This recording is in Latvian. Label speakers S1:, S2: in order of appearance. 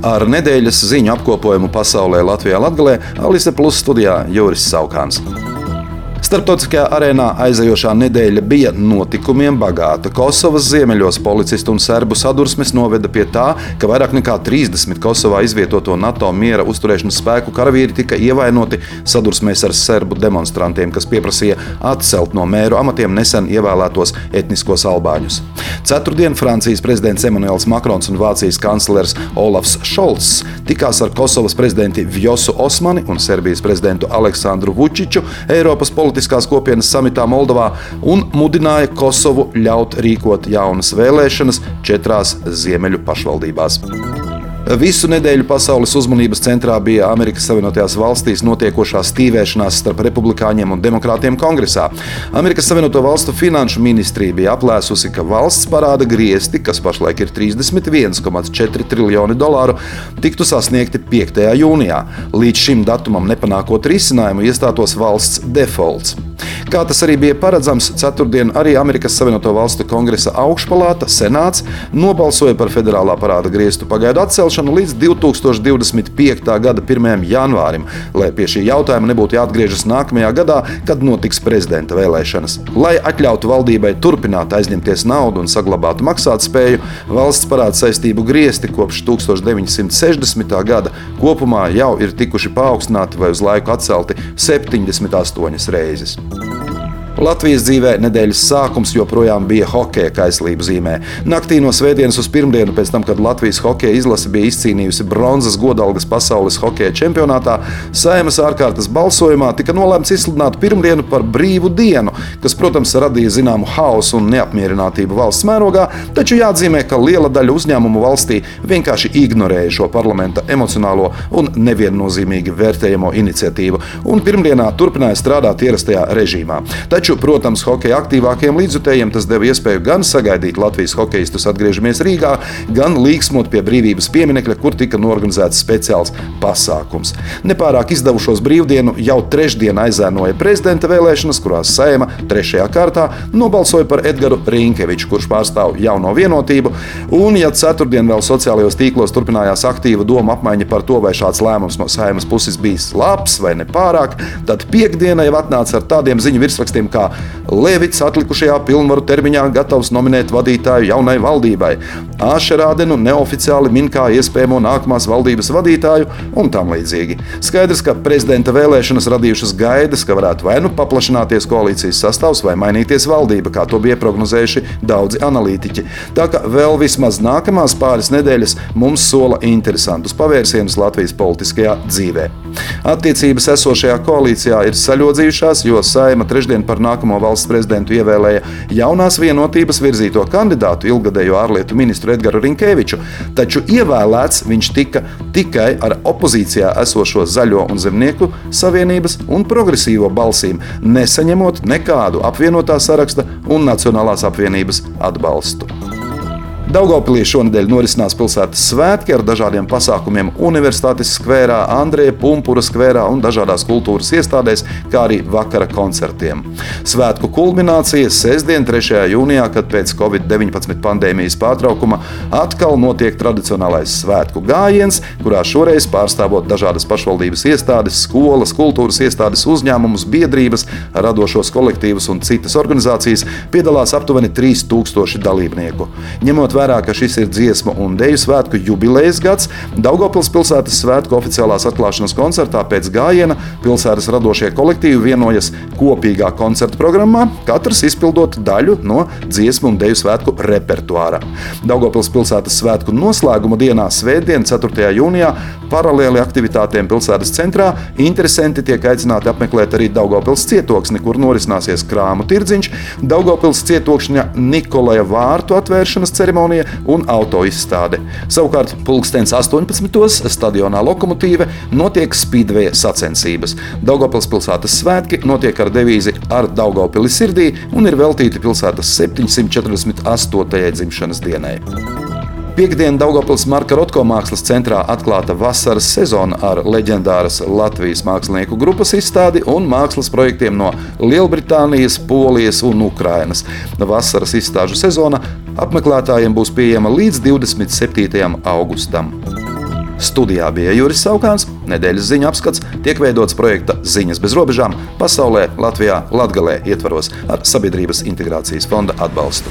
S1: Ar nedēļas ziņu apkopojumu pasaulē Latvijā Latgalē Alise Plus studijā Juris Saukāns. Starptautiskajā arēnā aizejošā nedēļa bija notikumiem bagāta. Kosovas ziemeļos policistu un serbu sadursmes noveda pie tā, ka vairāk nekā 30 Kosovā izvietoto NATO miera uzturēšanas spēku karavīri tika ievainoti sadursmēs ar serbu demonstrantiem, kas pieprasīja atcelt no mēru amatiem nesen ievēlētos etniskos albāņus. Ceturtdien Francijas prezidents Emmanuels Makrons un Vācijas kanclers Olafs Šolts tikās ar Kosovas prezidentu Vjosu Osmani un Serbijas prezidentu Aleksandru Vučiču Eiropas politiskajā Politiskās kopienas samitā Moldovā un mudināja Kosovu ļaut rīkot jaunas vēlēšanas četrās ziemeļu pašvaldībās. Visu nedēļu pasaules uzmanības centrā bija Amerikas Savienotajās valstīs notiekošā stīvēšanās starp republikāņiem un demokrātiem kongresā. Amerikas Savienoto Valstu finanšu ministrija bija aplēsusi, ka valsts parāda griezti, kas pašlaik ir 31,4 triljoni dolāru, tiktu sasniegti 5. jūnijā. Līdz šim datumam nepanākot risinājumu, iestātos valsts defaults. Kā tas arī bija paredzams, ceturtdien arī Amerikas Savienoto Valstu kongresa augšpalāta, senāts, nobalsoja par federālā parāda griestu pagaidu atcelšanu līdz 2025. gada 1. janvārim, lai pie šī jautājuma nebūtu jāatgriežas nākamajā gadā, kad notiks prezidenta vēlēšanas. Lai atļautu valdībai turpināt aizņemties naudu un saglabātu maksātspēju, valsts parāda saistību griesti kopš 1960. gada kopumā jau ir tikuši paaugstināti vai uz laiku atcelti 78 reizes. Latvijas dzīvē nedēļas sākums joprojām bija hokeja kaislību zīmē. Naktī no svētdienas uz pirmdienu, pēc tam, kad Latvijas hokeja izlase bija izcīnījusi bronzas godalgas pasaules hokeja čempionātā, Saimas ārkārtas balsojumā tika nolēmts izsludināt pirmdienu par brīvu dienu, kas, protams, radīja zināmu haosu un neapmierinātību valsts mērogā, taču jāatzīmē, ka liela daļa uzņēmumu valstī vienkārši ignorēja šo parlamenta emocionālo un neviennozīmīgi vērtējamo iniciatīvu, un pirmdienā turpināja strādāt ierastajā režīmā. Taču Taču, protams, hokeja aktīvākajiem līdzjutējiem tas deva iespēju gan sagaidīt Latvijas hokeistus atgriežamies Rīgā, gan līksmot pie brīvības pieminekļa, kur tika norganizēts speciāls pasākums. Nepārāk izdevušos brīvdienu jau trešdien aizēnoja prezidenta vēlēšanas, kurās Sēma trešajā kārtā nobalsoja par Edgars Rinkeviču, kurš pārstāv jauno vienotību. Un, ja ceturtdien vēl sociālajos tīklos turpinājās aktīva doma apmaiņa par to, vai šāds lēmums no Sēmas puses bijis labs vai nepārāk, tad piekdiena jau atnāca ar tādiem ziņu virsrakstiem, kā kā Levits atlikušajā pilnvaru termiņā gatavs nominēt vadītāju jaunai valdībai, Āšerādenu neoficiāli min kā iespējamo nākamās valdības vadītāju un tam līdzīgi. Skaidrs, ka prezidenta vēlēšanas radījušas gaidas, ka varētu vai nu paplašināties koalīcijas sastāvs vai mainīties valdība, kā to bija prognozējuši daudzi analītiķi. Tā kā vēl vismaz nākamās pāris nedēļas mums sola interesantus pavērsienus Latvijas politiskajā dzīvē. Attiecības esošajā koalīcijā ir saļodzījušās, jo Saima trešdien par nākamo valsts prezidentu ievēlēja jaunās vienotības virzīto kandidātu, ilgadējo ārlietu ministru Edgars Rinkeviču, taču ievēlēts viņš tika tikai ar opozīcijā esošo Zaļo un Zemnieku savienības un progresīvo balsīm, nesaņemot nekādu apvienotā saraksta un Nacionālās apvienības atbalstu. Daugopilī šonadēļ norisinās pilsētas svētki ar dažādiem pasākumiem Universitātes skverā, Andrija Pumpura skverā un dažādās kultūras iestādēs, kā arī vakara koncertiem. Svētku kulminācija sestdien, 3. jūnijā, kad pēc Covid-19 pandēmijas pārtraukuma atkal notiek tradicionālais svētku gājiens, kurā šoreiz pārstāvot dažādas pašvaldības iestādes, skolas, kultūras iestādes, uzņēmumus, biedrības, radošos kolektīvus un citas organizācijas, piedalās aptuveni 3000 dalībnieku. Ņemot vērā, ka šis ir dziesmu un deju svētku jubilejas gads, Daugopils pilsētas svētku oficiālās atklāšanas koncertā pēc gājiena pilsētas radošie kolektīvi vienojas kopīgā koncerta programmā, katrs izpildot daļu no dziesmu un deju svētku repertuāra. Daugopils pilsētas svētku noslēguma dienā, Svētdien, 4. jūnijā, paralēli aktivitātēm pilsētas centrā, interesanti tiek aicināti apmeklēt arī Daugopils cietoksni, kur norisināsies krāmu tirdziņš, Daugopils cietokšņa Nikolaja vārtu atvēršanas ceremonija ceremonija un auto izstāde. Savukārt, pulkstenis 18. stadionā Lokomotīve notiek spīdveja sacensības. Daugopils pilsētas svētki notiek ar devīzi ar Daugopili sirdī un ir veltīti pilsētas 748. dzimšanas dienai. Piektdien Daugopils Marka Rotko mākslas centrā atklāta vasaras sezona ar leģendāras Latvijas mākslinieku grupas izstādi un mākslas projektiem no Lielbritānijas, Polijas un Ukrainas. Vasaras izstāžu sezona apmeklētājiem būs pieejama līdz 27. augustam. Studijā bija Juris Saukāns, nedēļas ziņu apskats tiek veidots projekta Ziņas bez robežām pasaulē, Latvijā, Latgalē ietvaros ar Sabiedrības integrācijas fonda atbalstu.